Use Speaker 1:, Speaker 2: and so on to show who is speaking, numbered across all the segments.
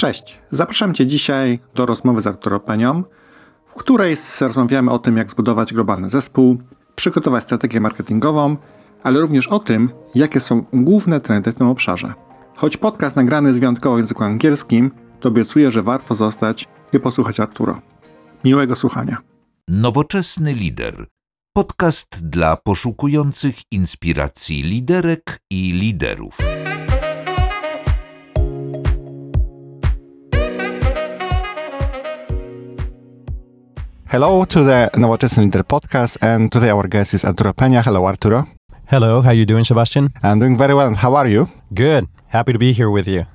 Speaker 1: Cześć, zapraszam Cię dzisiaj do rozmowy z Arturo Penią, w której rozmawiamy o tym, jak zbudować globalny zespół, przygotować strategię marketingową, ale również o tym, jakie są główne trendy w tym obszarze. Choć podcast nagrany jest wyjątkowo w języku angielskim, to obiecuję, że warto zostać i posłuchać Arturo. Miłego słuchania.
Speaker 2: Nowoczesny lider. Podcast dla poszukujących inspiracji liderek i liderów.
Speaker 1: Hello to the Nowoczesny Leader podcast, and today our guest is Arturo Peña. Hello, Arturo.
Speaker 3: Hello, how are you doing, Sebastian?
Speaker 1: I'm doing very well. How are you?
Speaker 3: Good. Happy to be here with you.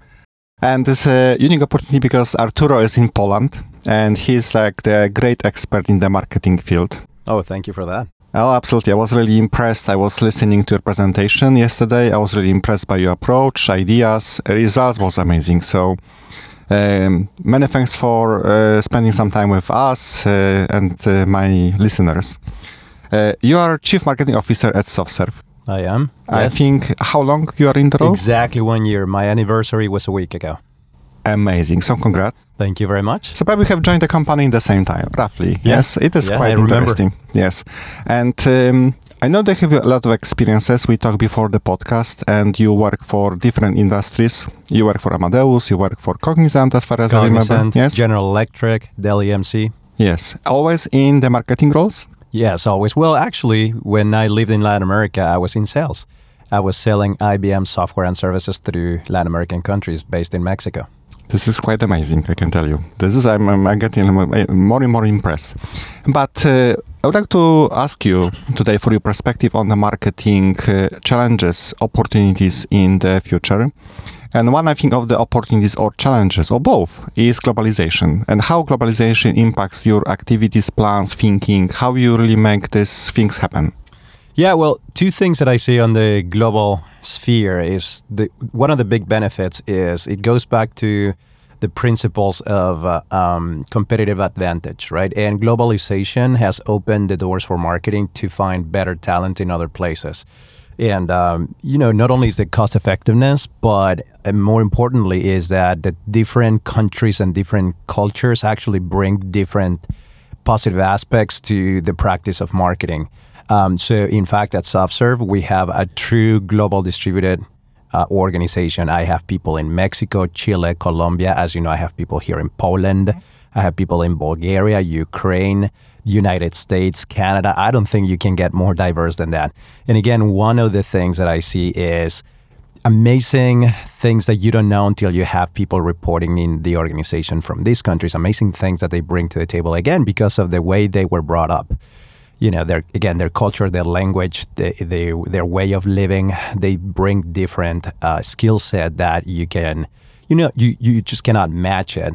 Speaker 1: And it's a unique opportunity because Arturo is in Poland, and he's like the great expert in the marketing field.
Speaker 3: Oh, thank you for that.
Speaker 1: Oh, absolutely. I was really impressed. I was listening to your presentation yesterday. I was really impressed by your approach, ideas, results was amazing. So um, many thanks for uh, spending some time with us uh, and uh, my listeners. Uh, you are Chief Marketing Officer at SoftServe.
Speaker 3: I am.
Speaker 1: I
Speaker 3: yes.
Speaker 1: think how long you are in the role?
Speaker 3: exactly one year. My anniversary was a week ago.
Speaker 1: Amazing. So congrats.
Speaker 3: Thank you very much.
Speaker 1: So probably have joined the company in the same time, roughly.
Speaker 3: Yeah.
Speaker 1: Yes, it is
Speaker 3: Yeah,
Speaker 1: quite interesting. Yes, and um, I know they have a lot of experiences. We talked before the podcast, and you work for different industries. You work for Amadeus. You work for Cognizant, as far as I remember. Yes.
Speaker 3: General Electric, Dell EMC.
Speaker 1: yes. Always in the marketing roles.
Speaker 3: Yes, always. Well, actually, when I lived in Latin America, I was in sales. I was selling IBM software and services through Latin American countries based in Mexico.
Speaker 1: This is quite amazing, I can tell you. This is I'm, I'm getting more and more impressed. But uh, I would like to ask you today for your perspective on the marketing uh, challenges, opportunities in the future. And one, I think, of the opportunities or challenges, or both, is globalization and how globalization impacts your activities, plans, thinking, how you really make these things happen.
Speaker 3: Yeah, well, two things that I see on the global sphere is the one of the big benefits is it goes back to the principles of uh, um, competitive advantage, right? And globalization has opened the doors for marketing to find better talent in other places. And um, you know, not only is the cost effectiveness, but more importantly, is that the different countries and different cultures actually bring different positive aspects to the practice of marketing. Um, so, in fact, at SoftServe, we have a true global distributed uh, organization. I have people in Mexico, Chile, Colombia. As you know, I have people here in Poland. I have people in Bulgaria, Ukraine, United States, Canada. I don't think you can get more diverse than that. And again, one of the things that I see is amazing things that you don't know until you have people reporting in the organization from these countries. Amazing things that they bring to the table again because of the way they were brought up you know their again their culture their language they, their way of living they bring different uh, skill set that you can you know you, you just cannot match it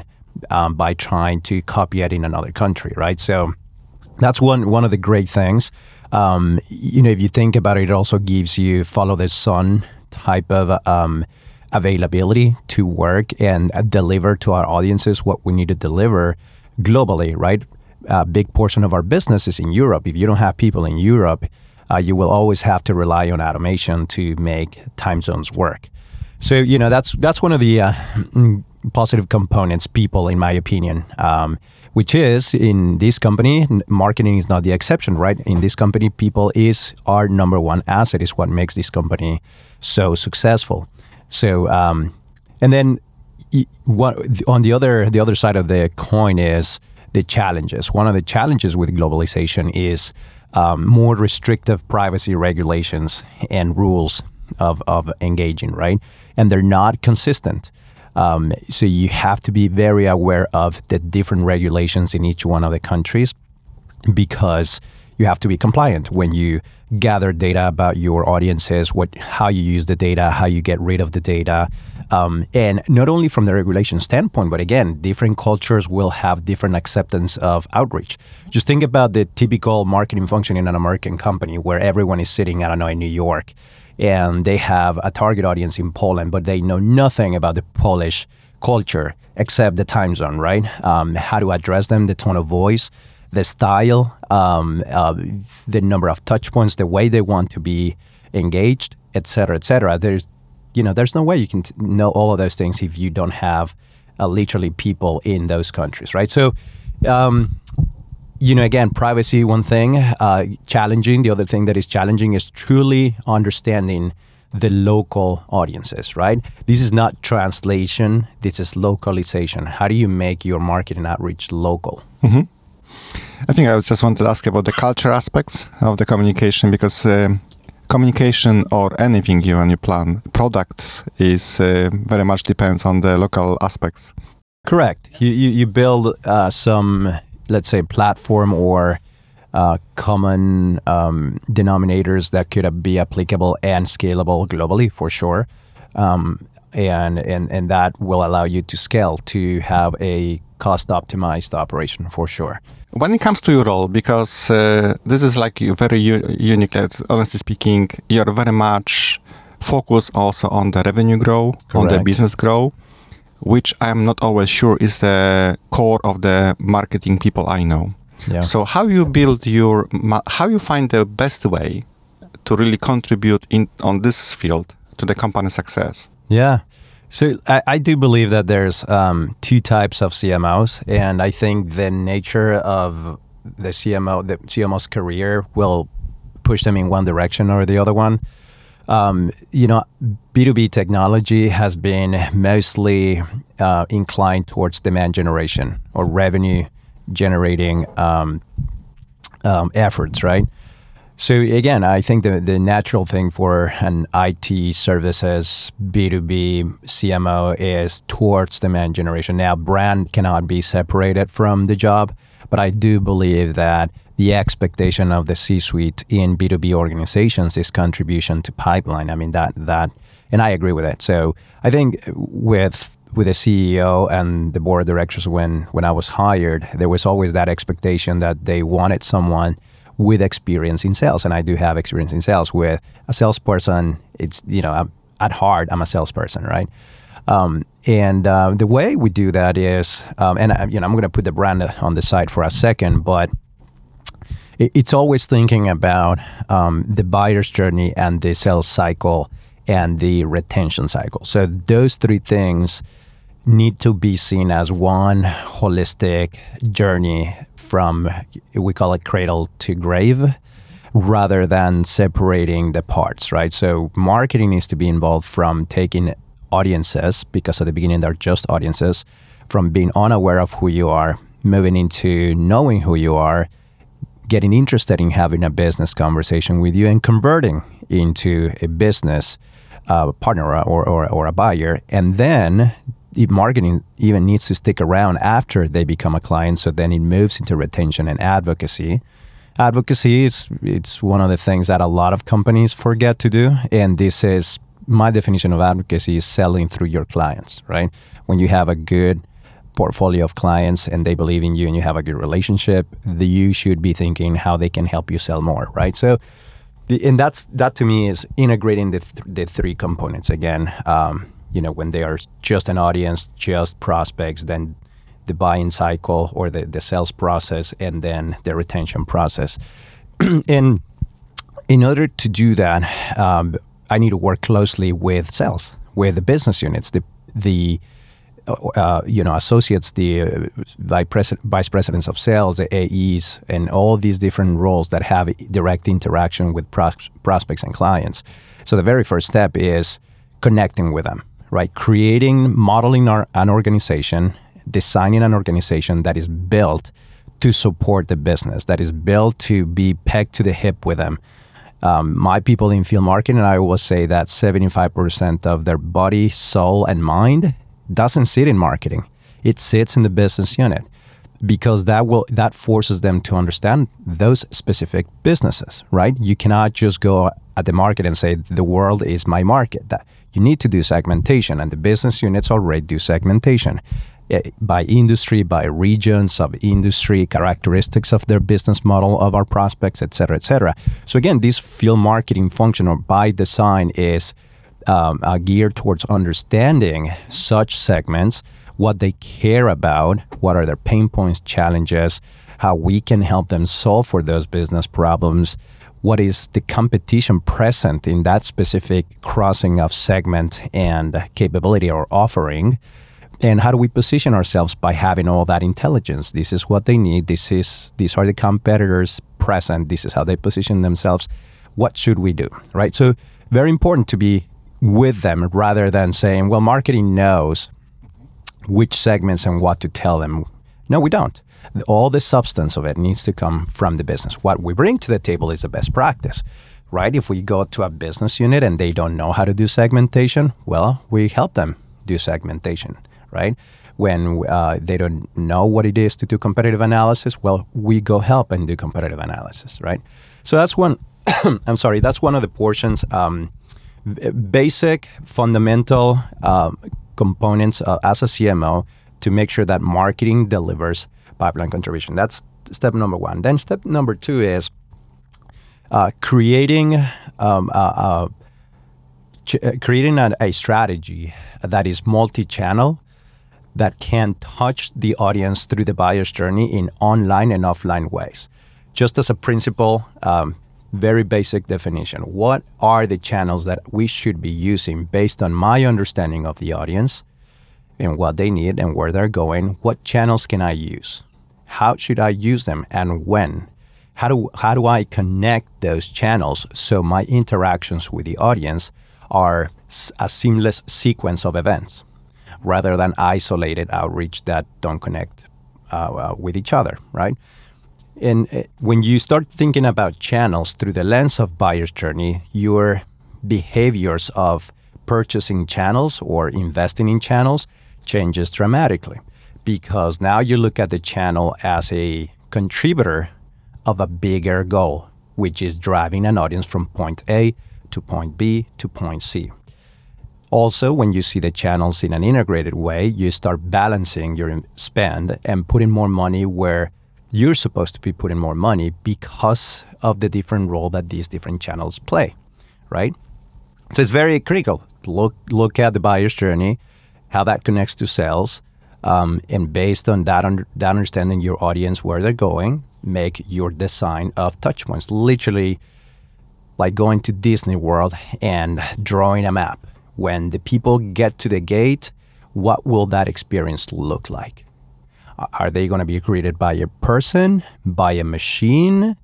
Speaker 3: um, by trying to copy it in another country right? So that's one one of the great things. Um, you know if you think about it it also gives you follow the sun type of um, availability to work and deliver to our audiences what we need to deliver globally right a big portion of our business is in Europe. If you don't have people in Europe, uh, you will always have to rely on automation to make time zones work. So you know that's that's one of the uh, positive components. People, in my opinion, um, which is in this company, marketing is not the exception, right? In this company, people is our number one asset. Is what makes this company so successful. So um, and then what on the other the other side of the coin is the challenges. One of the challenges with globalization is um, more restrictive privacy regulations and rules of, of engaging, right? And they're not consistent. Um, so you have to be very aware of the different regulations in each one of the countries because you have to be compliant when you gather data about your audiences, what how you use the data, how you get rid of the data, um, and not only from the regulation standpoint, but again, different cultures will have different acceptance of outreach. Just think about the typical marketing function in an American company where everyone is sitting, I don't know, in New York, and they have a target audience in Poland, but they know nothing about the Polish culture except the time zone, right? Um, how to address them, the tone of voice, the style, um, uh, the number of touch points, the way they want to be engaged, et cetera, et cetera. There's, you know, there's no way you can t- know all of those things if you don't have uh, literally people in those countries, right? So, um, you know, again, privacy, one thing, uh, challenging. The other thing that is challenging is truly understanding the local audiences, right? This is not translation, this is localization. How do you make your marketing outreach local?
Speaker 1: Mm-hmm. I think I just wanted to ask about the culture aspects of the communication because uh, communication or anything you when you plan products is uh, very much depends on the local aspects.
Speaker 3: Correct. You you, you build uh, some let's say platform or uh, common um, denominators that could be applicable and scalable globally for sure. Um, and, and, and that will allow you to scale to have a cost optimized operation for sure.
Speaker 1: When it comes to your role, because uh, this is like very unique, honestly speaking, you're very much focused also on the revenue grow, Correct. on the business grow, which I'm not always sure is the core of the marketing people I know. Yeah. So how you build your how you find the best way to really contribute in on this field to the company success?
Speaker 3: Yeah. So I, I do believe that there's um, two types of CMOs, and I think the nature of the CMO, the CMO's career, will push them in one direction or the other one. Um, you know, B2B technology has been mostly uh, inclined towards demand generation or revenue generating um, um, efforts, right? So again, I think the, the natural thing for an IT services B2B CMO is towards demand generation. Now, brand cannot be separated from the job, but I do believe that the expectation of the C-suite in B2B organizations is contribution to pipeline. I mean that that and I agree with it. So I think with with the CEO and the board of directors when when I was hired, there was always that expectation that they wanted someone with experience in sales, and I do have experience in sales. With a salesperson, it's you know I'm, at heart I'm a salesperson, right? Um, and uh, the way we do that is, um, and I, you know I'm going to put the brand on the side for a second, but it, it's always thinking about um, the buyer's journey and the sales cycle and the retention cycle. So those three things need to be seen as one holistic journey from we call it cradle to grave rather than separating the parts, right? So marketing needs to be involved from taking audiences because at the beginning they're just audiences from being unaware of who you are, moving into knowing who you are, getting interested in having a business conversation with you and converting into a business uh, partner or, or, or a buyer, and then marketing even needs to stick around after they become a client. So then it moves into retention and advocacy. Advocacy is it's one of the things that a lot of companies forget to do, and this is my definition of advocacy is selling through your clients. Right when you have a good portfolio of clients and they believe in you and you have a good relationship, the, you should be thinking how they can help you sell more. Right so the, and that's that to me is integrating the, th- the three components again. Um, you know, when they are just an audience, just prospects, then the buying cycle or the, the sales process, and then the retention process. and in order to do that, um, I need to work closely with sales, with the business units, the the uh, you know associates, the uh, vice presidents of sales, the AEs, and all these different roles that have direct interaction with pros- prospects and clients. So the very first step is connecting with them, right? Creating, modeling our, an organization, designing an organization that is built to support the business, that is built to be pegged to the hip with them. Um, my people in field marketing, I always say that 75% of their body, soul, and mind doesn't sit in marketing. It sits in the business unit because that will that forces them to understand those specific businesses, right? You cannot just go at the market and say the world is my market. That you need to do segmentation, and the business units already do segmentation eh, by industry, by regions of industry, characteristics of their business model, of our prospects, et cetera, et cetera. So again, this field marketing function or by design is um, uh, geared towards understanding such segments, what they care about, what are their pain points, challenges, how we can help them solve for those business problems, what is the competition present in that specific crossing of segment and capability or offering and how do we position ourselves by having all that intelligence? This is what they need. This is these are the competitors present. This is how they position themselves. What should we do? Right. So very important to be with them rather than saying, well, marketing knows which segments and what to tell them. No, we don't. All the substance of it needs to come from the business. What we bring to the table is a best practice, right? If we go to a business unit and they don't know how to do segmentation, well, we help them do segmentation, right? When uh, they don't know what it is to do competitive analysis, well, we go help and do competitive analysis, right? So that's one. I'm sorry, that's one of the portions. Um, basic, fundamental um, components uh, as a CMO to make sure that marketing delivers pipeline contribution. That's step number one. Then step number two is uh, creating um, uh ch- uh, creating a, a strategy that is multi-channel that can touch the audience through the buyer's journey in online and offline ways. Just as a principle, um, very basic definition. What are the channels that we should be using based on my understanding of the audience and what they need and where they're going? What channels can I use? How should I use them and when? How do, how do I connect those channels so my interactions with the audience are a seamless sequence of events rather than isolated outreach that don't connect uh, uh, with each other, right? And uh, when you start thinking about channels through the lens of buyer's journey, your behaviors of purchasing channels or investing in channels changes dramatically because now you look at the channel as a contributor of a bigger goal, which is driving an audience from point A to point B to point C. Also, when you see the channels in an integrated way, you start balancing your spend and putting more money where you're supposed to be putting more money because of the different role that these different channels play, right? So it's very critical. Look look at the buyer's journey, how that connects to sales, um, and based on that, that understanding your audience where they're going, make your design of touch points. Literally, like going to Disney World and drawing a map. When the people get to the gate, what will that experience look like? Are they going to be greeted by a person, by a machine?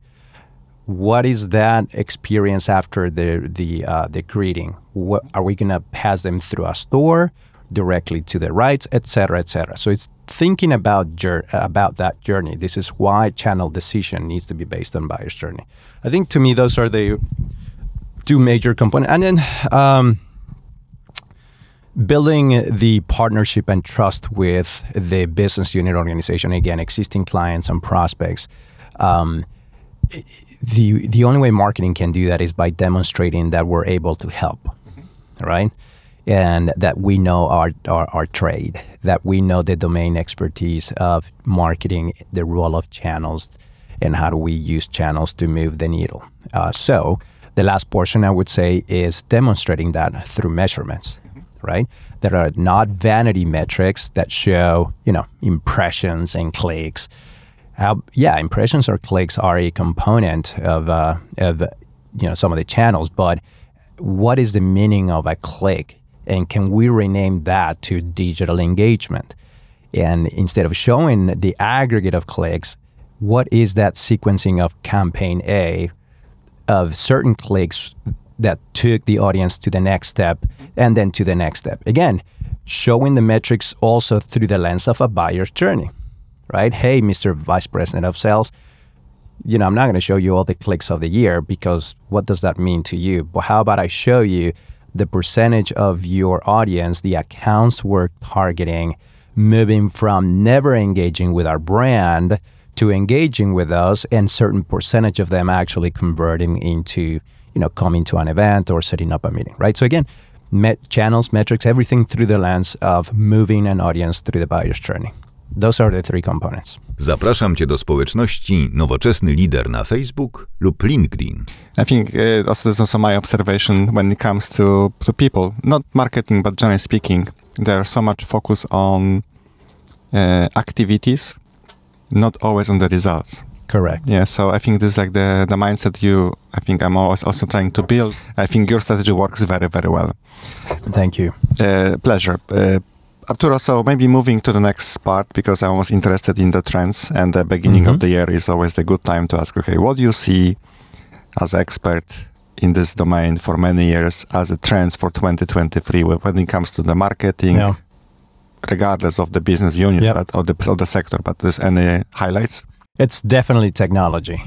Speaker 3: What is that experience after the the uh, the greeting? What are we going to pass them through a store, directly to the right, etc., etc. So it's thinking about about that journey. This is why channel decision needs to be based on buyer's journey. I think to me those are the two major components, and then. Um, building the partnership and trust with the business unit organization again existing clients and prospects um, the the only way marketing can do that is by demonstrating that we're able to help mm-hmm. right and that we know our, our, our trade that we know the domain expertise of marketing the role of channels and how do we use channels to move the needle uh, so the last portion i would say is demonstrating that through measurements right? That are not vanity metrics that show, you know, impressions and clicks. How, yeah, impressions or clicks are a component of, uh, of, you know, some of the channels, but what is the meaning of a click? And can we rename that to digital engagement? And instead of showing the aggregate of clicks, what is that sequencing of campaign A of certain clicks that took the audience to the next step and then to the next step. Again, showing the metrics also through the lens of a buyer's journey, right? Hey, Mr. Vice President of Sales, you know, I'm not going to show you all the clicks of the year because what does that mean to you? But how about I show you the percentage of your audience, the accounts we're targeting, moving from never engaging with our brand to engaging with us and certain percentage of them actually converting into you know, coming to an event or setting up a meeting, right? So again, met channels, metrics, everything through the lens of moving an audience through the buyer's journey. Those are the three components.
Speaker 4: Zapraszam Cię do społeczności Nowoczesny Lider na Facebook lub LinkedIn.
Speaker 1: I think uh, also this is also my observation when it comes to, to people, not marketing, but generally speaking, there's so much focus on uh, activities, not always on the results.
Speaker 3: Correct.
Speaker 1: Yeah. So I think this is like the the mindset you. I think I'm always also trying to build. I think your strategy works very very well.
Speaker 3: Thank you.
Speaker 1: Uh, pleasure. Uh, Arturo, so maybe moving to the next part because I was interested in the trends, and the beginning of
Speaker 3: Mhm.
Speaker 1: the year is always the good time to ask, okay, what do you see as expert in this domain for many years as a trends for 2023 when it comes to the marketing,
Speaker 3: Yeah.
Speaker 1: regardless of the business unit
Speaker 3: Yep.
Speaker 1: but of the, of the sector? But there's any highlights?
Speaker 3: It's definitely technology.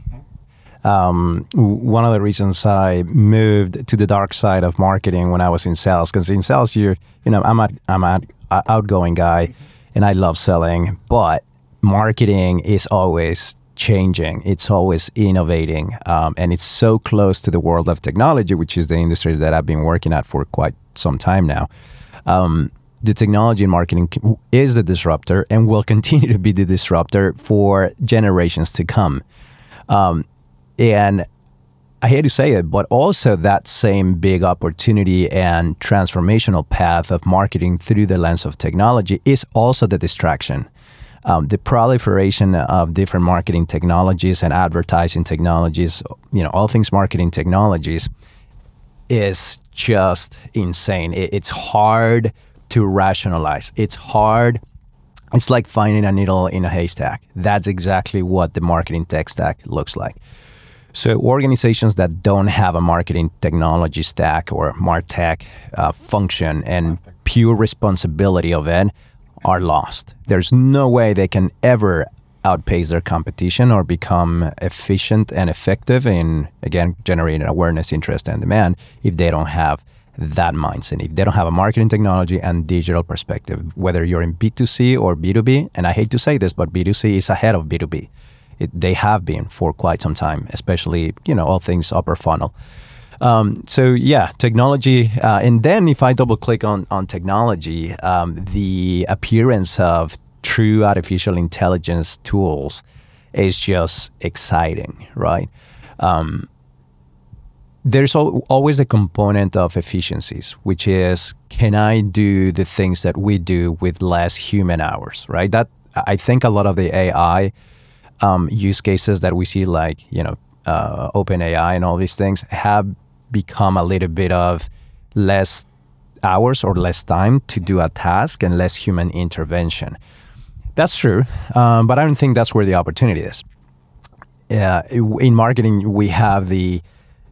Speaker 3: Um, one of the reasons I moved to the dark side of marketing when I was in sales, because in sales, you're, you know, I'm a, I'm an outgoing guy, and I love selling, but marketing is always changing. It's always innovating, um, and it's so close to the world of technology, which is the industry that I've been working at for quite some time now. Um, the technology in marketing is the disruptor and will continue to be the disruptor for generations to come. Um, and I hate to say it, but also that same big opportunity and transformational path of marketing through the lens of technology is also the distraction. Um, the proliferation of different marketing technologies and advertising technologies, you know, all things marketing technologies, is just insane. It, it's hard to rationalize. It's hard. It's like finding a needle in a haystack. That's exactly what the marketing tech stack looks like. So organizations that don't have a marketing technology stack or MarTech uh, function and pure responsibility of it are lost. There's no way they can ever outpace their competition or become efficient and effective in again generating awareness, interest, and demand if they don't have that mindset. If they don't have a marketing technology and digital perspective, whether you're in B2C or B2B, and I hate to say this, but B2C is ahead of B2B it, they have been for quite some time, especially you know all things upper funnel. Um, so yeah, technology, uh, and then if I double click on on technology, um, the appearance of true artificial intelligence tools is just exciting, right? Um, there's al- always a component of efficiencies, which is can I do the things that we do with less human hours, right? That I think a lot of the AI um, use cases that we see, like you know, uh, OpenAI and all these things, have become a little bit of less hours or less time to do a task and less human intervention. That's true, um, but I don't think that's where the opportunity is. Uh, in marketing, we have the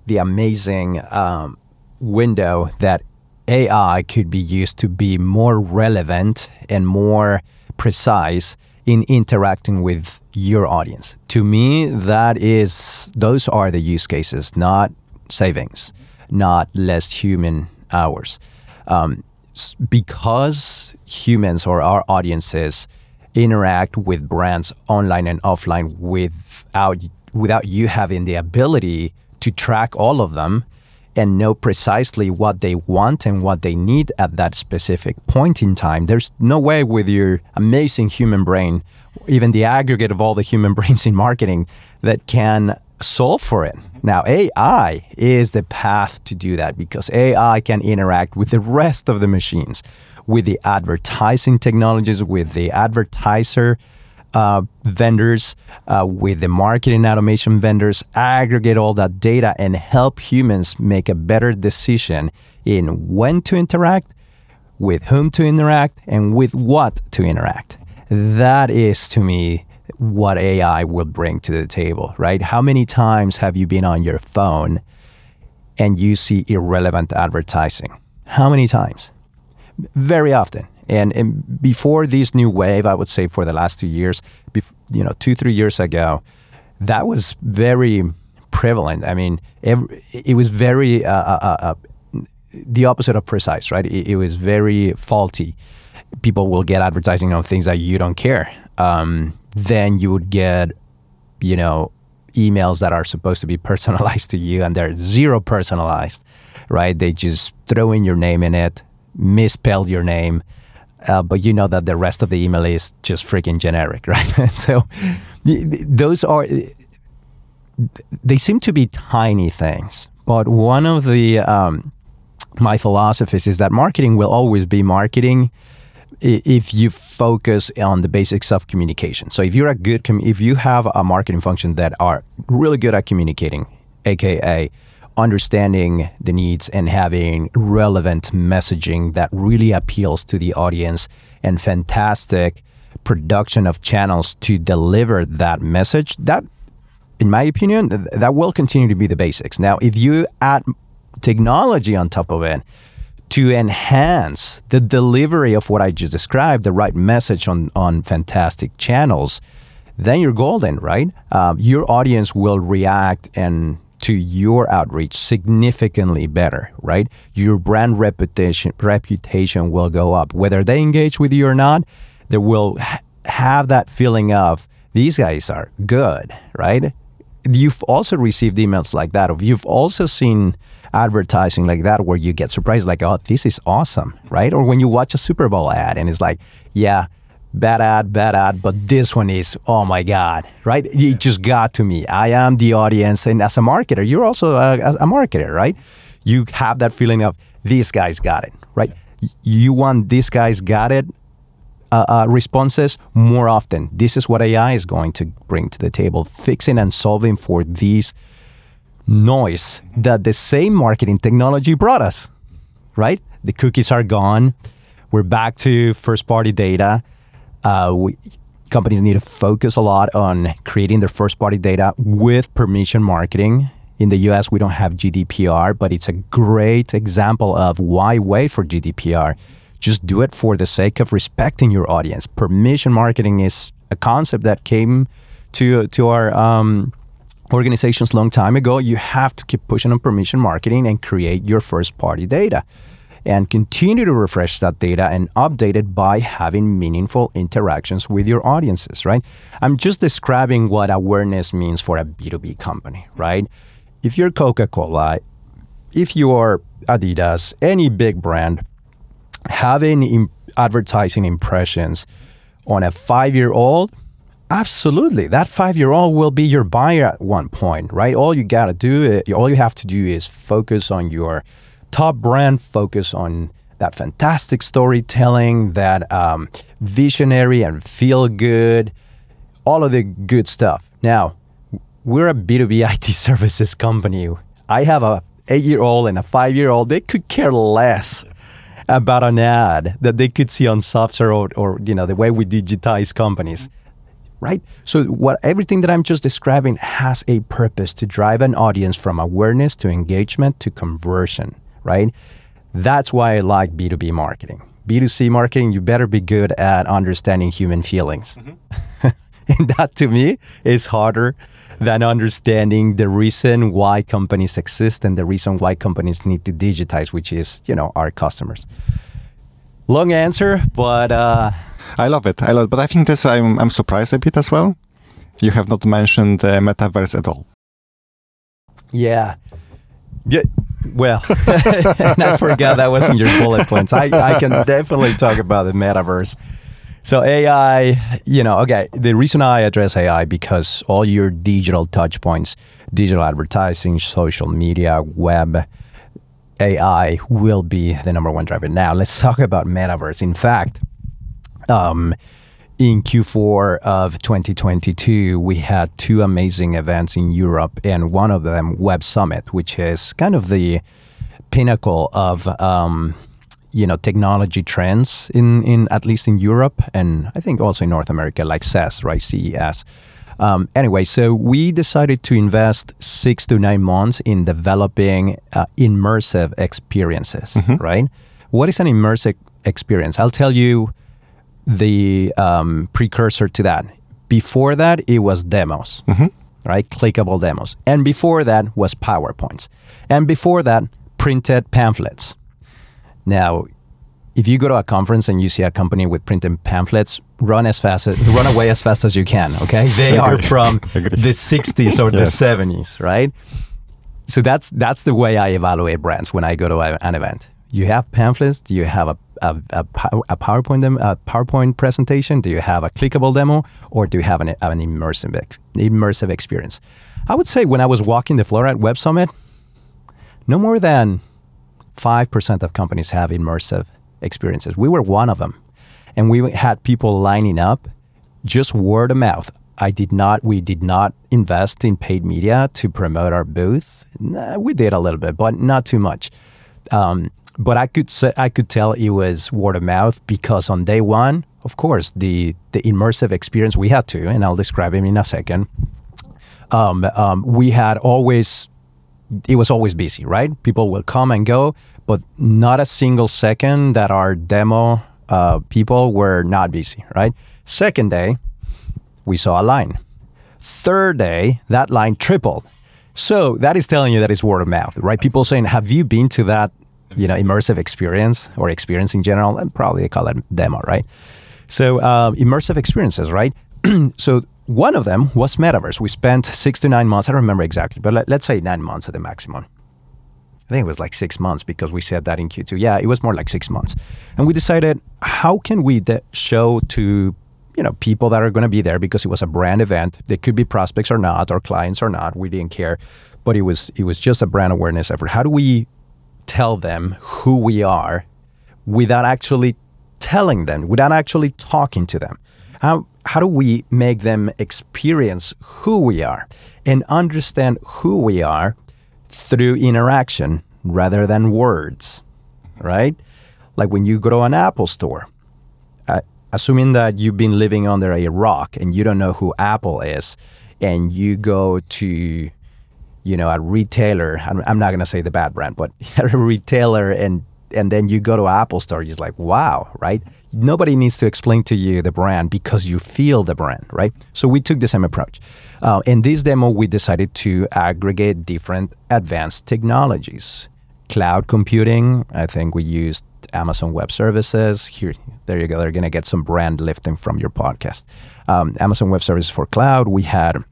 Speaker 3: the amazing um, window that AI could be used to be more relevant and more precise in interacting with your audience. To me, that is those are the use cases, not savings, not less human hours. Um, because humans or our audiences interact with brands online and offline without without you having the ability to track all of them and know precisely what they want and what they need at that specific point in time. There's no way with your amazing human brain, even the aggregate of all the human brains in marketing, that can solve for it. Now, AI is the path to do that because AI can interact with the rest of the machines, with the advertising technologies, with the advertiser uh, vendors, uh, with the marketing automation vendors, aggregate all that data and help humans make a better decision in when to interact, with whom to interact, and with what to interact. That is to me what AI will bring to the table, right? How many times have you been on your phone and you see irrelevant advertising? How many times? Very often. And, and before this new wave, I would say for the last two years, bef- you know, two, three years ago, that was very prevalent. I mean, every, it was very uh, uh, uh, the opposite of precise, right? It, it, was very faulty. People will get advertising on things that you don't care. Um, then you would get, you know, emails that are supposed to be personalized to you and they're zero personalized, right? They just throw in your name in it, misspell your name, uh, but you know that the rest of the email is just freaking generic, right? so those are they seem to be tiny things, but one of the um, my philosophies is that marketing will always be marketing if you focus on the basics of communication. So if you're a good, com- if you have a marketing function that are really good at communicating, aka understanding the needs and having relevant messaging that really appeals to the audience and fantastic production of channels to deliver that message, that, in my opinion, th- that will continue to be the basics. Now, if you add technology on top of it to enhance the delivery of what I just described, the right message on, on fantastic channels, then you're golden, right? Um, your audience will react and to your outreach significantly better, right? Your brand reputation reputation will go up. Whether they engage with you or not, they will ha- have that feeling of these guys are good, right? You've also received emails like that, or you've also seen advertising like that where you get surprised, like, oh, this is awesome, right? Or when you watch a Super Bowl ad and it's like, yeah, bad ad, bad ad, but this one is, oh my God, right? It just got to me. I am the audience. And as a marketer, you're also a, a marketer, right? You have that feeling of, these guys got it, right? You want these guys got it uh, uh, responses more often. This is what AI is going to bring to the table, fixing and solving for these noise that the same marketing technology brought us, right? The cookies are gone. We're back to first party data. Uh, we, companies need to focus a lot on creating their first party data with permission marketing. In the US, we don't have GDPR, but it's a great example of why wait for GDPR. Just do it for the sake of respecting your audience. Permission marketing is a concept that came to to our um, organizations long time ago. You have to keep pushing on permission marketing and create your first party data and continue to refresh that data and update it by having meaningful interactions with your audiences, right? I'm just describing what awareness means for a B2B company, right? If you're Coca Cola, if you're Adidas, any big brand, having Im- advertising impressions on a five year old, absolutely. That five year old will be your buyer at one point, right? All you got to do, eh, all you have to do is focus on your top brand focus on that fantastic storytelling, that um, visionary and feel good, all of the good stuff. Now, we're a B2B IT services company. I have a eight year old and a five year old. They could care less about an ad that they could see on software or, or you know the way we digitize companies right so what everything that i'm just describing has a purpose to drive an audience from awareness to engagement to conversion right? That's why I like B2B marketing. B2C marketing, you better be good at understanding human feelings. Mm-hmm. and that to me is harder than understanding the reason why companies exist and the reason why companies need to digitize, which is, you know, our customers. Long answer, but uh,
Speaker 1: I love it. I love it. But I think this I'm I'm surprised a bit as well. You have not mentioned the metaverse at all.
Speaker 3: Yeah. Yeah, well, I forgot that wasn't your bullet points. I, I can definitely talk about the metaverse. So AI, you know, okay, the reason I address AI because all your digital touch points, digital advertising, social media, web, AI will be the number one driver. Now, let's talk about metaverse. In fact, um, in Q4 of 2022, we had two amazing events in Europe, and one of them, Web Summit, which is kind of the pinnacle of um, you know technology trends in in at least in Europe, and I think also in North America, like CES, right? CES. Um, anyway, so we decided to invest six to nine months in developing uh, immersive experiences, mm-hmm. right? What is an immersive experience? I'll tell you the um, precursor to that. Before that, it was demos, mm-hmm. right? Clickable demos. And before that was PowerPoints. And before that, printed pamphlets. Now, if you go to a conference and you see a company with printed pamphlets, run as fast as run away as fast as you can. Okay, they are from the '60s or yes. the '70s, right? So that's that's the way I evaluate brands when I go to a, an event. You have pamphlets. Do you have a a, a, a PowerPoint a PowerPoint presentation? Do you have a clickable demo, or do you have an, an immersive ex- immersive experience? I would say when I was walking the floor at Web Summit, no more than five percent of companies have immersive experiences. We were one of them, and we had people lining up, just word of mouth. I did not. We did not invest in paid media to promote our booth. Nah, we did a little bit, but not too much. Um, but I could say I could tell it was word of mouth because on day one, of course, the the immersive experience we had to, and I'll describe it in a second. Um, um, we had always it was always busy, right? People will come and go, but not a single second that our demo uh, people were not busy, right? Second day, we saw a line. Third day, that line tripled. So that is telling you that it's word of mouth, right? People saying, "Have you been to that, you know, immersive experience or experience in general?" And probably they call it demo, right? So um, immersive experiences, right? so one of them was metaverse. We spent six to nine months. I don't remember exactly, but let, us say nine months at the maximum. I think it was like six months because we said that in Q2. Yeah, it was more like six months, and we decided how can we de- show to you know people that are going to be there because it was a brand event. They could be prospects or not, or clients or not. We didn't care, but it was it was just a brand awareness effort. How do we tell them who we are without actually telling them, without actually talking to them? How how do we make them experience who we are and understand who we are through interaction rather than words, right? Like when you go to an Apple store, uh, assuming that you've been living under a rock and you don't know who Apple is, and you go to, you know, a retailer. I'm, I'm not gonna say the bad brand, but a retailer, and and then you go to Apple Store, you're like, wow, right? Nobody needs to explain to you the brand because you feel the brand, right? So we took the same approach. Uh, in this demo, we decided to aggregate different advanced technologies. Cloud computing, I think we used Amazon Web Services. Here, there you go. They're going to get some brand lifting from your podcast. Um, Amazon Web Services for cloud. We had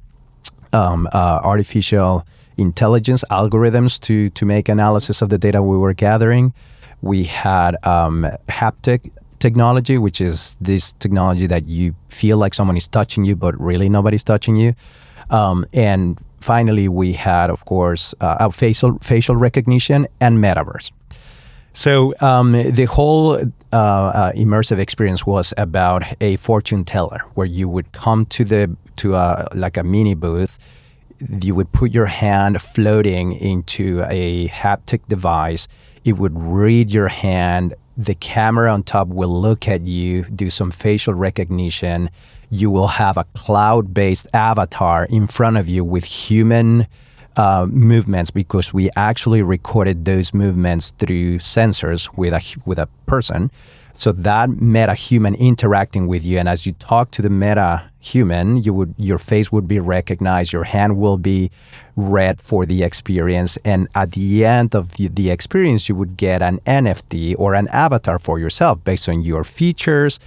Speaker 3: um, uh, artificial intelligence algorithms to to make analysis of the data we were gathering. We had um, haptic technology, which is this technology that you feel like someone is touching you, but really nobody's touching you. Um, and finally, we had, of course, uh, facial facial recognition and metaverse. So um, the whole uh, uh, immersive experience was about a fortune teller, where you would come to the to a like a mini booth. You would put your hand floating into a haptic device. It would read your hand. The camera on top will look at you, do some facial recognition. You will have a cloud-based avatar in front of you with human uh, movements because we actually recorded those movements through sensors with a with a person. So that meta human interacting with you, and as you talk to the meta human, you would your face would be recognized, your hand will be read for the experience, and at the end of the, the experience, you would get an NFT or an avatar for yourself based on your features.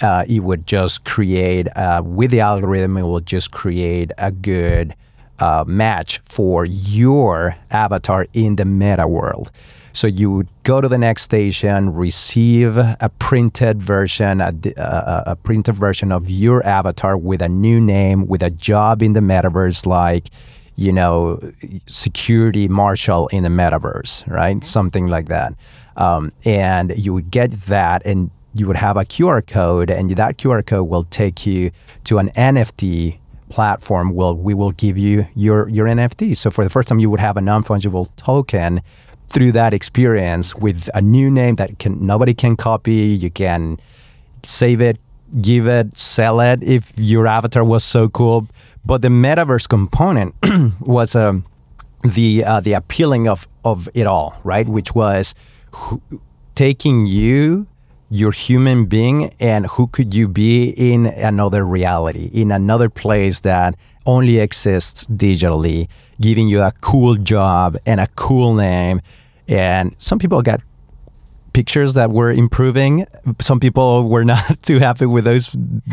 Speaker 3: Uh, it would just create uh, with the algorithm. It will just create a good uh, match for your avatar in the meta world. So you would go to the next station, receive a printed version, a, a, a, printed version of your avatar with a new name, with a job in the metaverse, like you know, security marshal in the metaverse, right? Something like that. Um, and you would get that, and you would have a QR code, and that QR code will take you to an NFT platform will we will give you your your NFT. So for the first time, you would have a non fungible token through that experience with a new name that can nobody can copy. You can save it, give it, sell it if your avatar was so cool. But the metaverse component was um, the uh, the appealing of of it all, right? Which was taking you your human being and who could you be in another reality, in another place that only exists digitally, giving you a cool job and a cool name. And some people got pictures that were improving. Some people were not too happy with those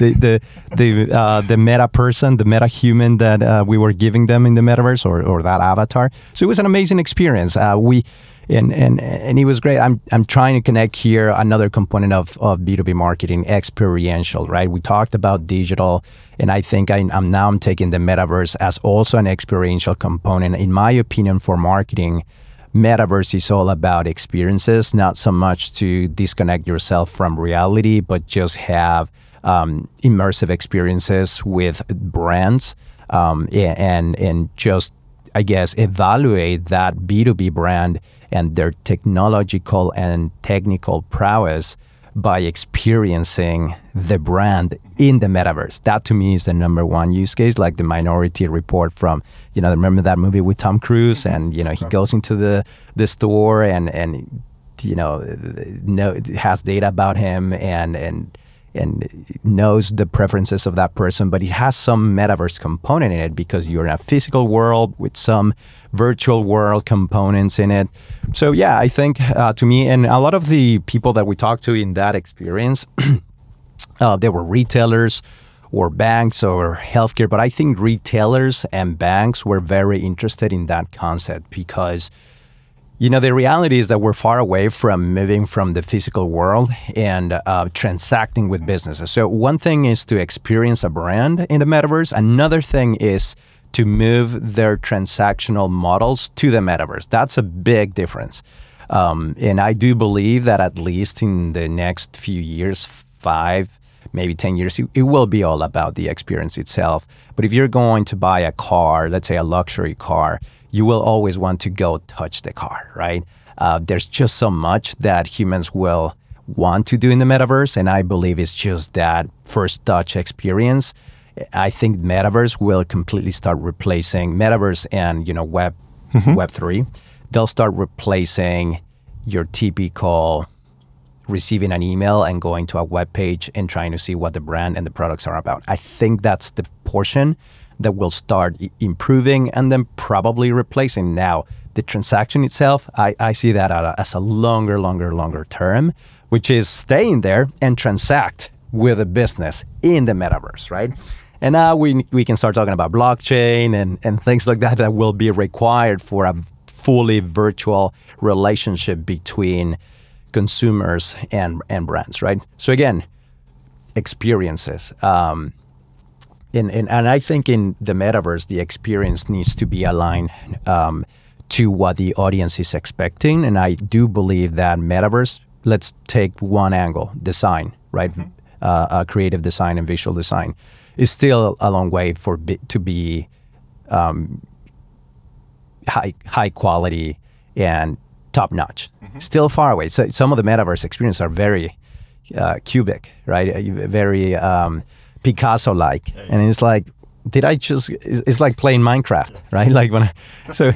Speaker 3: the the the uh, the meta person, the meta human that uh, we were giving them in the metaverse or or that avatar. So it was an amazing experience. Uh, we and and and he was great. I'm I'm trying to connect here another component of of B2B marketing, experiential, right? We talked about digital, and I think I, am now I'm taking the metaverse as also an experiential component. In my opinion, for marketing, metaverse is all about experiences, not so much to disconnect yourself from reality, but just have um, immersive experiences with brands um, and and just I guess evaluate that B2B brand and their technological and technical prowess by experiencing the brand in the metaverse. That to me is the number one use case, like the Minority Report from, you know, remember that movie with Tom Cruise, mm-hmm. and you know he goes into the the store and and you know know has data about him and and and knows the preferences of that person, but it has some metaverse component in it because you're in a physical world with some virtual world components in it. So yeah, I think uh, to me, and a lot of the people that we talked to in that experience, uh, they were retailers or banks or healthcare, but I think retailers and banks were very interested in that concept because you know, the reality is that we're far away from moving from the physical world and uh, transacting with businesses. So, one thing is to experience a brand in the metaverse, another thing is to move their transactional models to the metaverse. That's a big difference. Um, and I do believe that at least in the next few years, five, maybe 10 years, it, will be all about the experience itself. But if you're going to buy a car, let's say a luxury car, you will always want to go touch the car, right? Uh, there's just so much that humans will want to do in the metaverse, and I believe it's just that first touch experience. I think metaverse will completely start replacing metaverse and you know web
Speaker 1: Mm-hmm.
Speaker 3: web three. They'll start replacing your typical receiving an email and going to a web page and trying to see what the brand and the products are about. I think that's the portion that will start improving and then probably replacing. Now, the transaction itself, I, I see that as a longer, longer, longer term, which is staying there and transact with a business in the metaverse, right? And now we, we can start talking about blockchain and, and things like that that will be required for a fully virtual relationship between consumers and, and brands, right? So again, experiences. Um, in, in, and I think in the metaverse, the experience needs to be aligned um, to what the audience is expecting. And I do believe that metaverse, let's take one angle design, right? Uh, uh, creative design and visual design is still a long way for to be um, high high quality and top notch. Still far away. So some of the metaverse experiences are very uh, cubic, right? Uh, Very um, Picasso like, and it's like, did I just? It's like playing Minecraft, right? Like when, I, so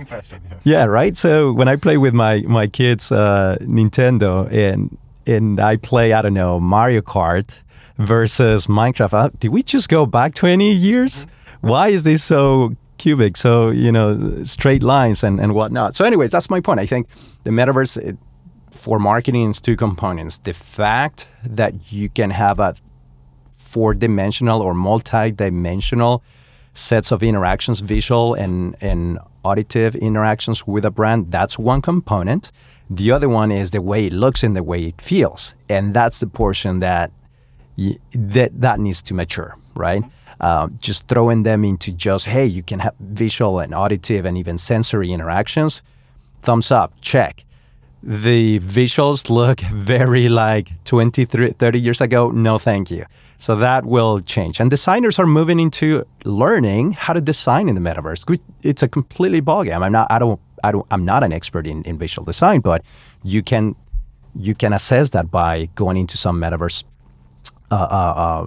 Speaker 3: yeah, right. So when I play with my my kids uh, Nintendo and and I play I don't know Mario Kart versus Minecraft, uh, did we just go back twenty years? Why is this so cubic? So you know straight lines and and whatnot. So anyway, that's my point. I think the metaverse. It, for marketing is two components the fact that you can have a four dimensional or multi dimensional sets of interactions, visual and, and auditive interactions with a brand. That's one component. The other one is the way it looks and the way it feels. And that's the portion that that, that needs to mature, right? Uh, just throwing them into just, hey, you can have visual and auditive and even sensory interactions. Thumbs up, check the visuals look very like 20 30 years ago no thank you so that will change and designers are moving into learning how to design in the metaverse it's a completely ballgame i'm not i don't i don't i'm not an expert in, in visual design but you can you can assess that by going into some metaverse uh, uh,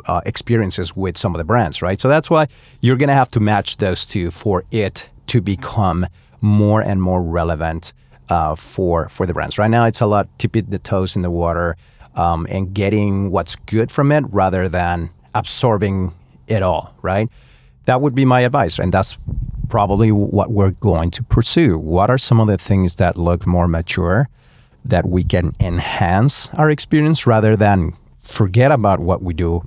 Speaker 3: uh, uh, experiences with some of the brands, right? So that's why you're going to have to match those two for it to become more and more relevant uh, for for the brands. Right now, it's a lot tipping the toes in the water um, and getting what's good from it rather than absorbing it all, right? That would be my advice, and that's probably what we're going to pursue. What are some of the things that look more mature that we can enhance our experience rather than forget about what we do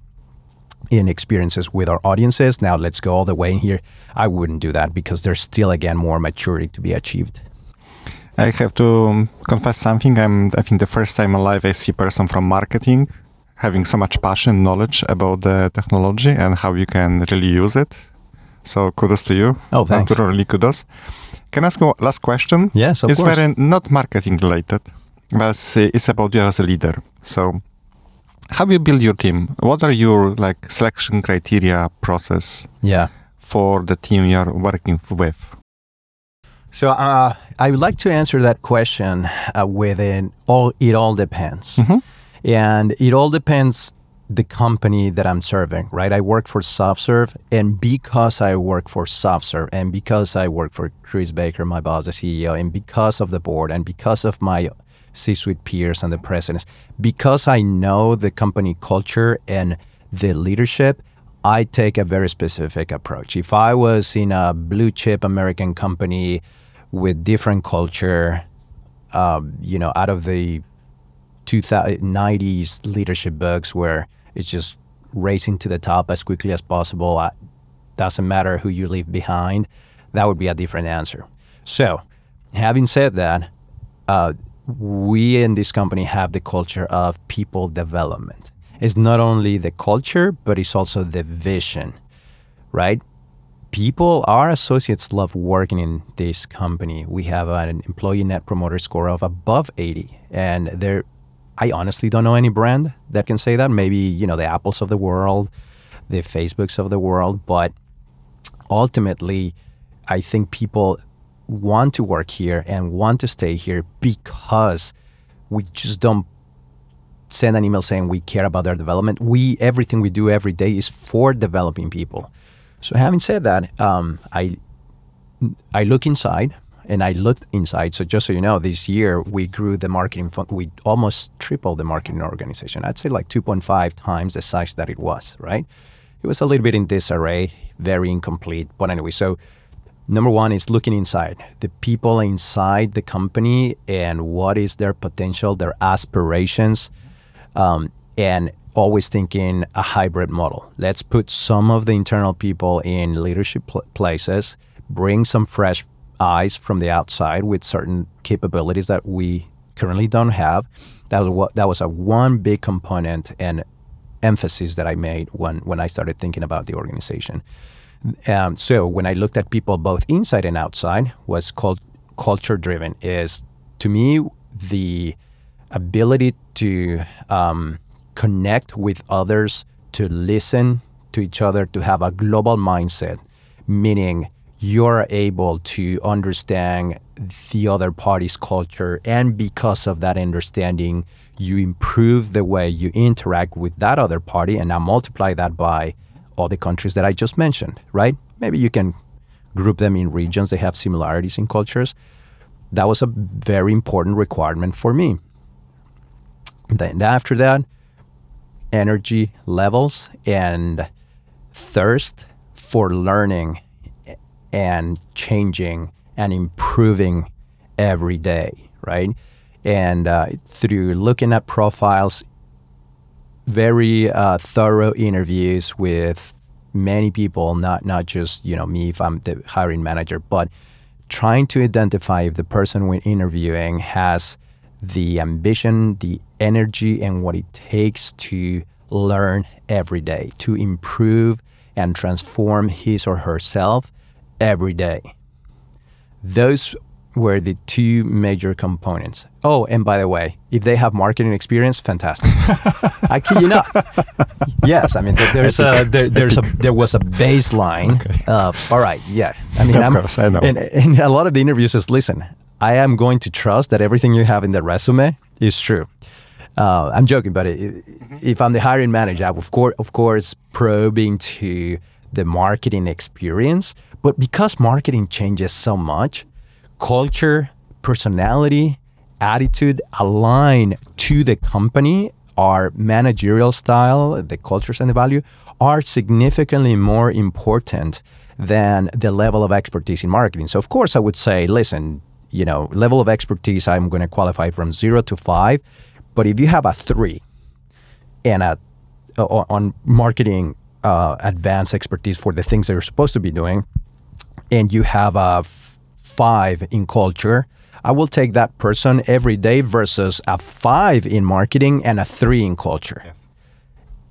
Speaker 3: in experiences with our audiences. Now let's go all the way in here. I wouldn't do that because there's still again more maturity to be achieved.
Speaker 1: I have to um, confess something. I'm, I think, the first time alive I see a person from marketing having so much passion, knowledge about the technology and how you can really use it. So kudos to you.
Speaker 3: Oh, thanks.
Speaker 1: Really kudos. Can I ask a last question?
Speaker 3: Yes, of
Speaker 1: it's
Speaker 3: course.
Speaker 1: very not marketing related, but uh, it's about you as a leader. So, how do you build your team? What are your like selection criteria process
Speaker 3: Yeah.
Speaker 1: for the team you're working with?
Speaker 3: So uh, I would like to answer that question uh, with an all. It all depends, and it all depends the company that I'm serving. Right, I work for SoftServe, and because I work for SoftServe, and because I work for Chris Baker, my boss, the CEO, and because of the board, and because of my C-suite peers and the presidents, because I know the company culture and the leadership, I take a very specific approach. If I was in a blue chip American company with different culture, um, you know, out of the 90s leadership books where it's just racing to the top as quickly as possible, uh, doesn't matter who you leave behind, that would be a different answer. So, having said that, uh, we in this company have the culture of people development. It's not only the culture, but it's also the vision, right? People, our associates love working in this company. We have an employee net promoter score of above 80. And there, I honestly don't know any brand that can say that. Maybe, you know, the Apples of the world, the Facebooks of the world. But ultimately, I think people want to work here and want to stay here because we just don't send an email saying we care about their development. We everything we do every day is for developing people. So having said that, um, I I look inside and I looked inside. So just so you know, this year we grew the marketing fund. We almost tripled the marketing organization. I'd say like 2.5 times the size that it was. Right? It was a little bit in disarray, very incomplete. But anyway, so number one is looking inside the people inside the company and what is their potential, their aspirations um, and always thinking a hybrid model. Let's put some of the internal people in leadership pl- places, bring some fresh eyes from the outside with certain capabilities that we currently don't have. That was what that was a one big component and emphasis that I made when when I started thinking about the organization. Um, so when I looked at people both inside and outside, was called culture driven. Is to me the ability to um, connect with others, to listen to each other, to have a global mindset, meaning you're able to understand the other party's culture. And because of that understanding, you improve the way you interact with that other party. And now multiply that by all the countries that I just mentioned, right? Maybe you can group them in regions, they have similarities in cultures. That was a very important requirement for me. Then after that, energy levels and thirst for learning and changing and improving every day, right? And uh, through looking at profiles, very uh, thorough interviews with many people, not not just you know me if I'm the hiring manager, but trying to identify if the person we're interviewing has the ambition, the energy, and what it takes to learn every day, to improve and transform his or herself every day. Those were the two major components. Oh, and by the way, if they have marketing experience, fantastic. I kid you not. yes, I mean there's a there, there's a there was a baseline. Okay. Of, all right, yeah. I mean,
Speaker 1: of
Speaker 3: I'm,
Speaker 1: course, I know.
Speaker 3: And, and a lot of the interviews is listen. I am going to trust that everything you have in the resume is true. Uh, I'm joking, but it, if I'm the hiring manager, I of course, of course, probing to the marketing experience. But because marketing changes so much, culture, personality, attitude align to the company, our managerial style, the cultures and the value are significantly more important than the level of expertise in marketing. So, of course, I would say, listen, you know, level of expertise, I'm going to qualify from zero to five. But if you have a three and a, on marketing uh, advanced expertise for the things that you're supposed to be doing, and you have a five in culture, I will take that person every day versus a five in marketing and a three in culture.
Speaker 1: Yes.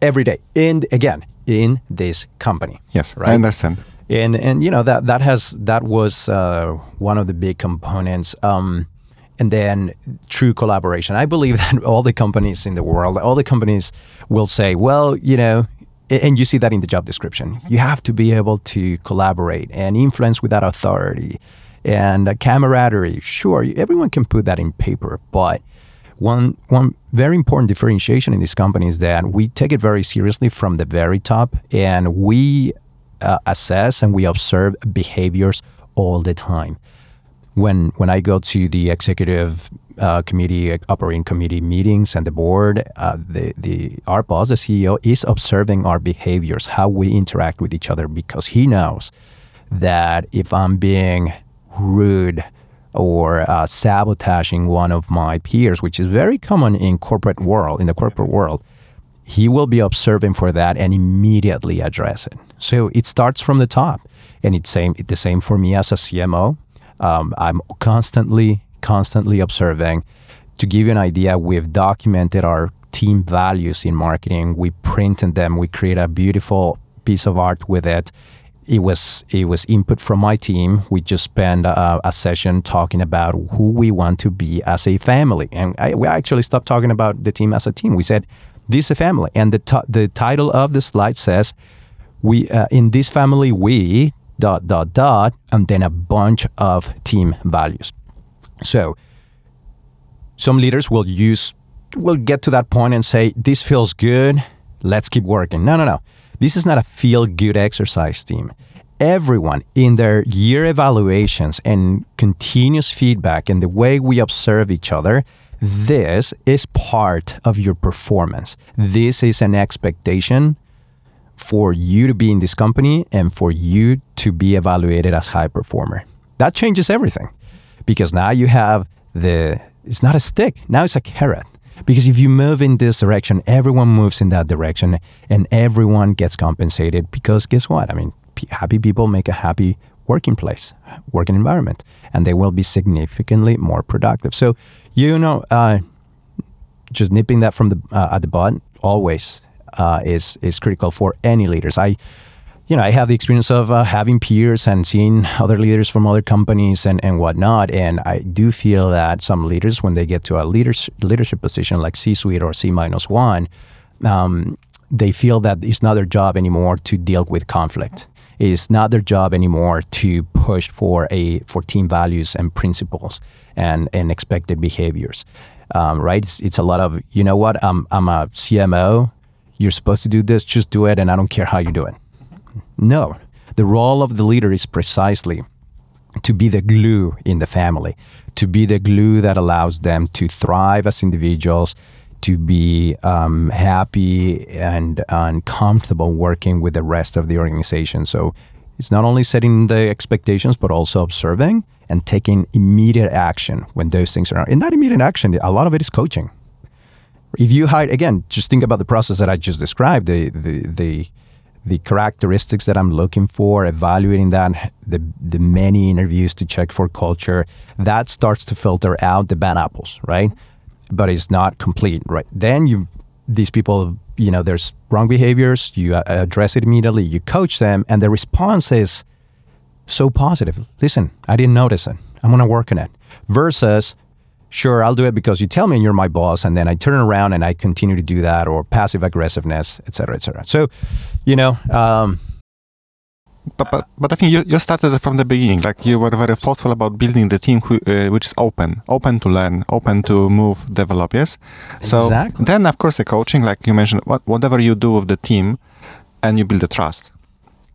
Speaker 3: Every day. And again, in this company.
Speaker 1: Yes,
Speaker 3: right?
Speaker 1: I understand
Speaker 3: and and you know that that has that was uh, one of the big components. Um, and then true collaboration. I believe that all the companies in the world, all the companies will say, well, you know, and you see that in the job description. You have to be able to collaborate and influence without authority. And uh, camaraderie. Sure, everyone can put that in paper, but one one very important differentiation in this company is that we take it very seriously from the very top, and we uh, assess and we observe behaviors all the time. When when I go to the executive uh, committee, operating committee meetings and the board, uh, the the our boss, the CEO, is observing our behaviors, how we interact with each other, because he knows that if I'm being rude or uh, sabotaging one of my peers, which is very common in corporate world, in the corporate world, he will be observing for that and immediately address it. So it starts from the top, and it's same the same for me as a CMO. Um, I'm constantly, constantly observing. To give you an idea, we've documented our team values in marketing. We printed them. We create a beautiful piece of art with it it was it was input from my team. We just spent a, a, session talking about who we want to be as a family, and I, we actually stopped talking about the team as a team. We said this is a family, and the t- the title of the slide says we uh, in this family we dot dot dot, and then a bunch of team values. So some leaders will use will get to that point and say this feels good. Let's keep working. No, no, no this is not a feel good exercise team. Everyone in their year evaluations and continuous feedback and the way we observe each other, this is part of your performance. This is an expectation for you to be in this company and for you to be evaluated as high performer. That changes everything because now you have the it's not a stick, now it's a carrot. Because if you move in this direction, everyone moves in that direction and everyone gets compensated because guess what? I mean, happy people make a happy working place, working environment, and they will be significantly more productive. So, you know, uh, just nipping that from the uh, at the bud always uh, is is critical for any leaders. I you know, I have the experience of uh, having peers and seeing other leaders from other companies and, and whatnot. And I do feel that some leaders, when they get to a leaders, leadership position like C suite or C minus one, um, they feel that it's not their job anymore to deal with conflict. It's not their job anymore to push for a for team values and principles and, and expected behaviors. Um, right? It's, it's, a lot of you know what I'm I'm a CMO. You're supposed to do this. Just do it, and I don't care how you do it. No, the role of the leader is precisely to be the glue in the family, to be the glue that allows them to thrive as individuals, to be um, happy and, and comfortable working with the rest of the organization. So it's not only setting the expectations, but also observing and taking immediate action when those things are. In that immediate action, a lot of it is coaching. If you hide, again, just think about the process that I just described. The the the the characteristics that I'm looking for, evaluating that, the, the many interviews to check for culture, that starts to filter out the bad apples, right? But it's not complete, right? Then you, these people, you know, there's wrong behaviors, you uh, address it immediately, you coach them, and the response is so positive. Listen, I didn't notice it. I'm to work on it. Versus, sure, I'll do it because you tell me and you're my boss, and then I turn around and I continue to do that, or passive aggressiveness, et cetera, et cetera. So, you know. Um,
Speaker 1: but, but, but I think you, you started from the beginning. Like you were very thoughtful about building the team who, uh, which is open, open to learn, open to move, develop. Yes. So
Speaker 3: exactly.
Speaker 1: then, of course, the coaching, like you mentioned, what, whatever you do with the team, and you build the trust,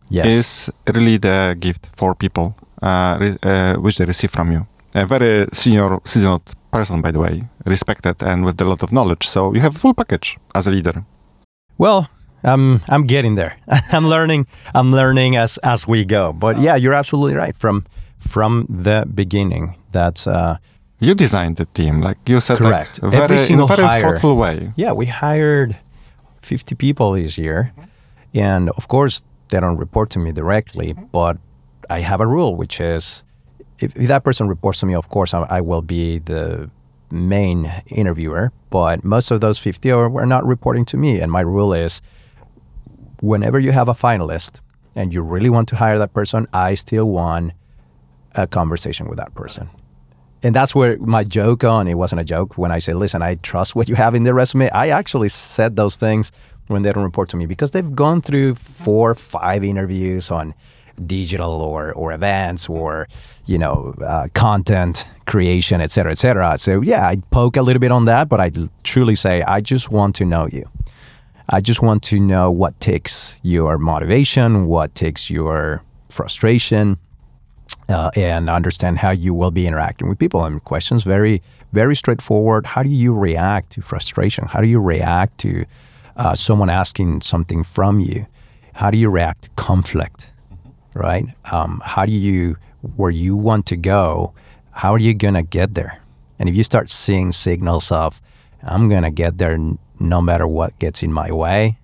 Speaker 3: yes.
Speaker 1: is really the gift for people, uh, re, uh, which they receive from you. A very senior, seasoned person, by the way, respected and with a lot of knowledge. So you have a full package as a leader.
Speaker 3: Well, I'm I'm getting there. I'm learning. I'm learning as as we go. But yeah, you're absolutely right. From from the beginning, that's uh,
Speaker 1: you designed the team, like you said,
Speaker 3: correct.
Speaker 1: Like, very,
Speaker 3: Every single
Speaker 1: in a very
Speaker 3: hire,
Speaker 1: thoughtful way.
Speaker 3: Yeah, we hired 50 people this year, and of course they don't report to me directly, but I have a rule, which is if, if that person reports to me, of course, I, I, will be the main interviewer. But most of those 50 are, were not reporting to me. And my rule is whenever you have a finalist and you really want to hire that person, I still want a conversation with that person. And that's where my joke on it wasn't a joke when I say, listen, I trust what you have in the resume. I actually said those things when they don't report to me because they've gone through four, five interviews on digital or or events or you know uh, content creation, et cetera, et cetera. So yeah, I poke a little bit on that, but I truly say I just want to know you. I just want to know what takes your motivation, what takes your frustration, uh, and understand how you will be interacting with people. And questions very, very straightforward. How do you react to frustration? How do you react to uh, someone asking something from you? How do you react to conflict? Right? Um, how do you, where you want to go, how are you going to get there? And if you start seeing signals of, I'm going to get there no matter what gets in my way,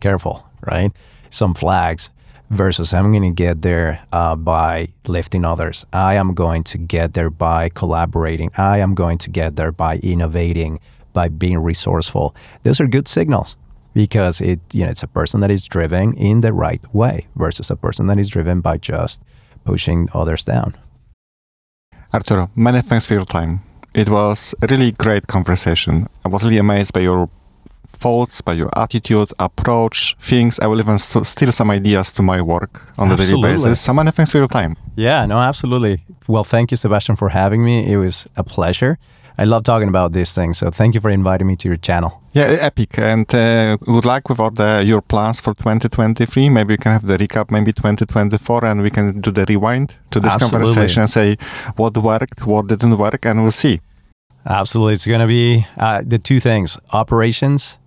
Speaker 3: careful, right? Some flags versus I'm going to get there uh, by lifting others. I am going to get there by collaborating. I am going to get there by innovating, by being resourceful. Those are good signals because it you know it's a person that is driven in the right way versus a person that is driven by just pushing others down.
Speaker 1: Arturo, many thanks for your time. It was a really great conversation. I was really amazed by your thoughts, by your attitude, approach, things. I will even st- steal some ideas to my work on a daily basis. So many thanks for your time.
Speaker 3: Yeah, no, absolutely. Well, thank you, Sebastian, for having me. It was a pleasure. I love talking about these things. So thank you for inviting me to your channel.
Speaker 1: Yeah, epic. And uh, good luck with all the, your plans for 2023. Maybe we can have the recap, maybe 2024, and we can do the rewind to this Absolutely. conversation and say what worked, what didn't work, and we'll see.
Speaker 3: Absolutely. It's going to be uh, the two things operations,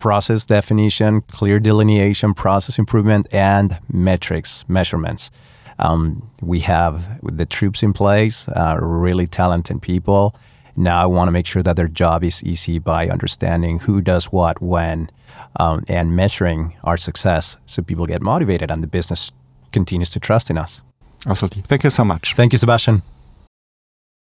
Speaker 3: process definition, clear delineation, process improvement, and metrics, measurements. Um, we have the troops in place, uh, really talented people now I want to make sure that their job is easy by understanding who does what when um, and measuring our success so people get motivated and the business continues to trust in us.
Speaker 1: Absolutely. Thank you so much.
Speaker 3: Thank you, Sebastian.